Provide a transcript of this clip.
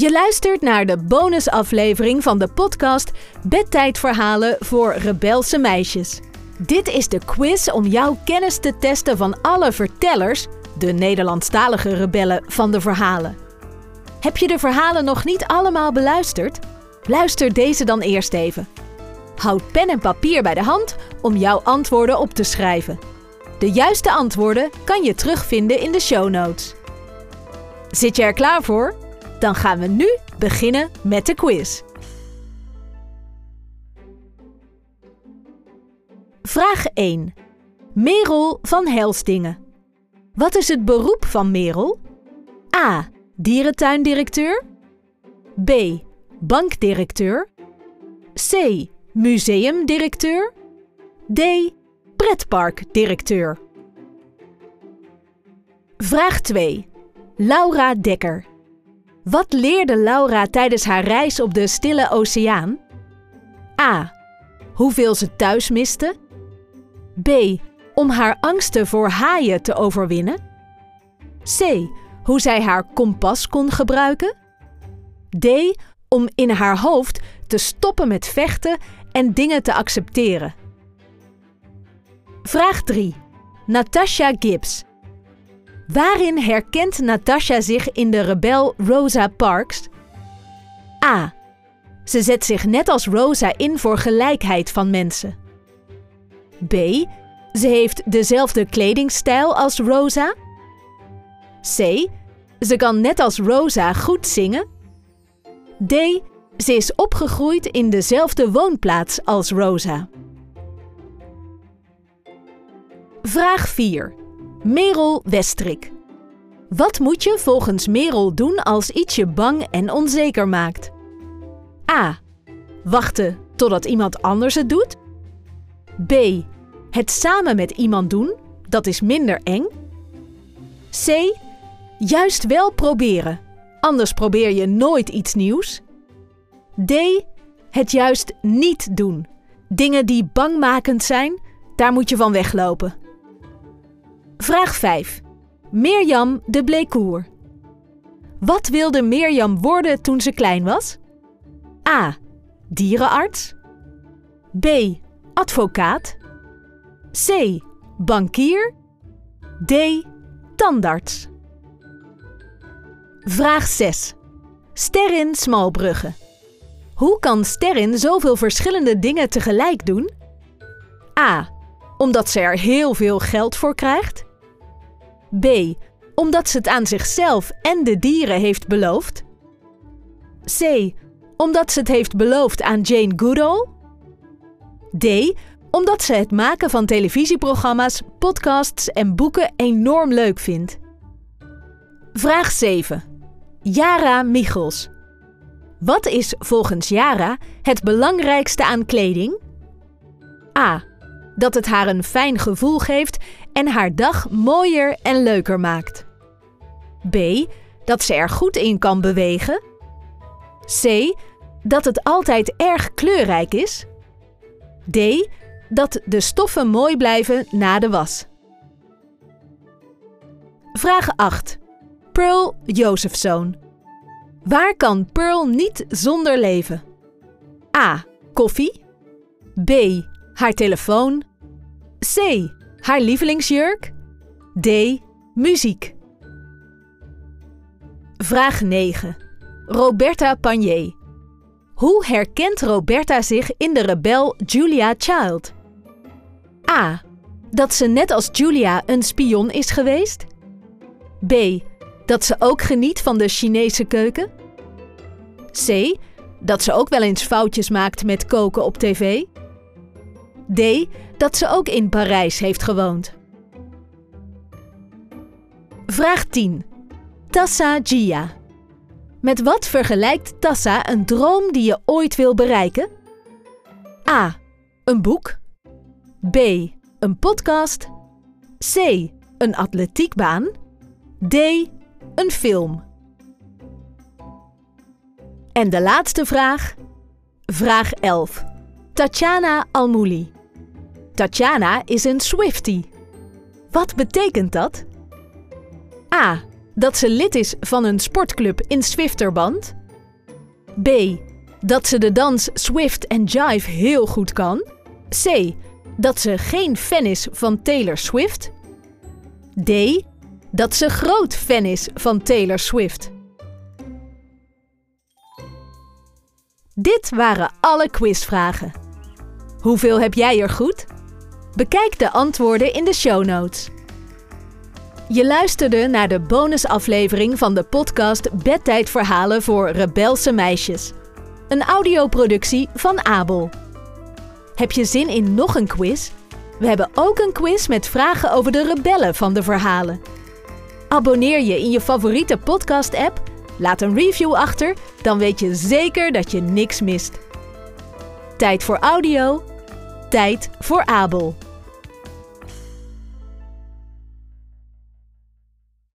Je luistert naar de bonusaflevering van de podcast Bedtijdverhalen voor rebelse meisjes. Dit is de quiz om jouw kennis te testen van alle vertellers, de Nederlandstalige rebellen van de verhalen. Heb je de verhalen nog niet allemaal beluisterd? Luister deze dan eerst even. Houd pen en papier bij de hand om jouw antwoorden op te schrijven. De juiste antwoorden kan je terugvinden in de show notes. Zit je er klaar voor? Dan gaan we nu beginnen met de quiz. Vraag 1. Merel van Helsdingen. Wat is het beroep van Merel? A. Dierentuindirecteur. B. Bankdirecteur. C. Museumdirecteur. D. Pretparkdirecteur. Vraag 2. Laura Dekker. Wat leerde Laura tijdens haar reis op de Stille Oceaan? A. Hoeveel ze thuis miste. B. Om haar angsten voor haaien te overwinnen. C. Hoe zij haar kompas kon gebruiken. D. Om in haar hoofd te stoppen met vechten en dingen te accepteren. Vraag 3. Natasha Gibbs. Waarin herkent Natasha zich in de rebel Rosa Parks? A. Ze zet zich net als Rosa in voor gelijkheid van mensen. B. Ze heeft dezelfde kledingstijl als Rosa. C. Ze kan net als Rosa goed zingen. D. Ze is opgegroeid in dezelfde woonplaats als Rosa. Vraag 4. Merel Westrik. Wat moet je volgens Merel doen als iets je bang en onzeker maakt? A. Wachten totdat iemand anders het doet. B. Het samen met iemand doen, dat is minder eng. C. Juist wel proberen, anders probeer je nooit iets nieuws. D. Het juist niet doen. Dingen die bangmakend zijn, daar moet je van weglopen. Vraag 5. Mirjam de Bleekoer. Wat wilde Mirjam worden toen ze klein was? A. Dierenarts. B. Advocaat. C. Bankier. D. Tandarts. Vraag 6. Sterrin Smalbrugge. Hoe kan Sterrin zoveel verschillende dingen tegelijk doen? A. Omdat ze er heel veel geld voor krijgt. B. Omdat ze het aan zichzelf en de dieren heeft beloofd. C. Omdat ze het heeft beloofd aan Jane Goodall. D. Omdat ze het maken van televisieprogramma's, podcasts en boeken enorm leuk vindt. Vraag 7. Yara Michels. Wat is volgens Yara het belangrijkste aan kleding? A. Dat het haar een fijn gevoel geeft en haar dag mooier en leuker maakt. B. Dat ze er goed in kan bewegen. C. Dat het altijd erg kleurrijk is. D. Dat de stoffen mooi blijven na de was. Vraag 8. Pearl Josephzoon. Waar kan Pearl niet zonder leven? A. Koffie. B. Haar telefoon. C. Haar lievelingsjurk? D. Muziek. Vraag 9. Roberta Panier. Hoe herkent Roberta zich in de rebel Julia Child? A. Dat ze net als Julia een spion is geweest. B. Dat ze ook geniet van de Chinese keuken. C. Dat ze ook wel eens foutjes maakt met koken op tv. D. Dat ze ook in Parijs heeft gewoond. Vraag 10. Tassa Gia. Met wat vergelijkt Tassa een droom die je ooit wil bereiken? A. Een boek. B. Een podcast. C. Een atletiekbaan. D. Een film. En de laatste vraag. Vraag 11. Tatjana Almouli. Tatjana is een Swiftie. Wat betekent dat? A. Dat ze lid is van een sportclub in Zwifterband. B. Dat ze de dans Swift en Jive heel goed kan. C. Dat ze geen fan is van Taylor Swift. D. Dat ze groot fan is van Taylor Swift. Dit waren alle quizvragen. Hoeveel heb jij er goed? Bekijk de antwoorden in de show notes. Je luisterde naar de bonusaflevering van de podcast Bedtijdverhalen voor rebelse meisjes. Een audioproductie van Abel. Heb je zin in nog een quiz? We hebben ook een quiz met vragen over de rebellen van de verhalen. Abonneer je in je favoriete podcast-app, laat een review achter, dan weet je zeker dat je niks mist. Tijd voor audio, tijd voor Abel.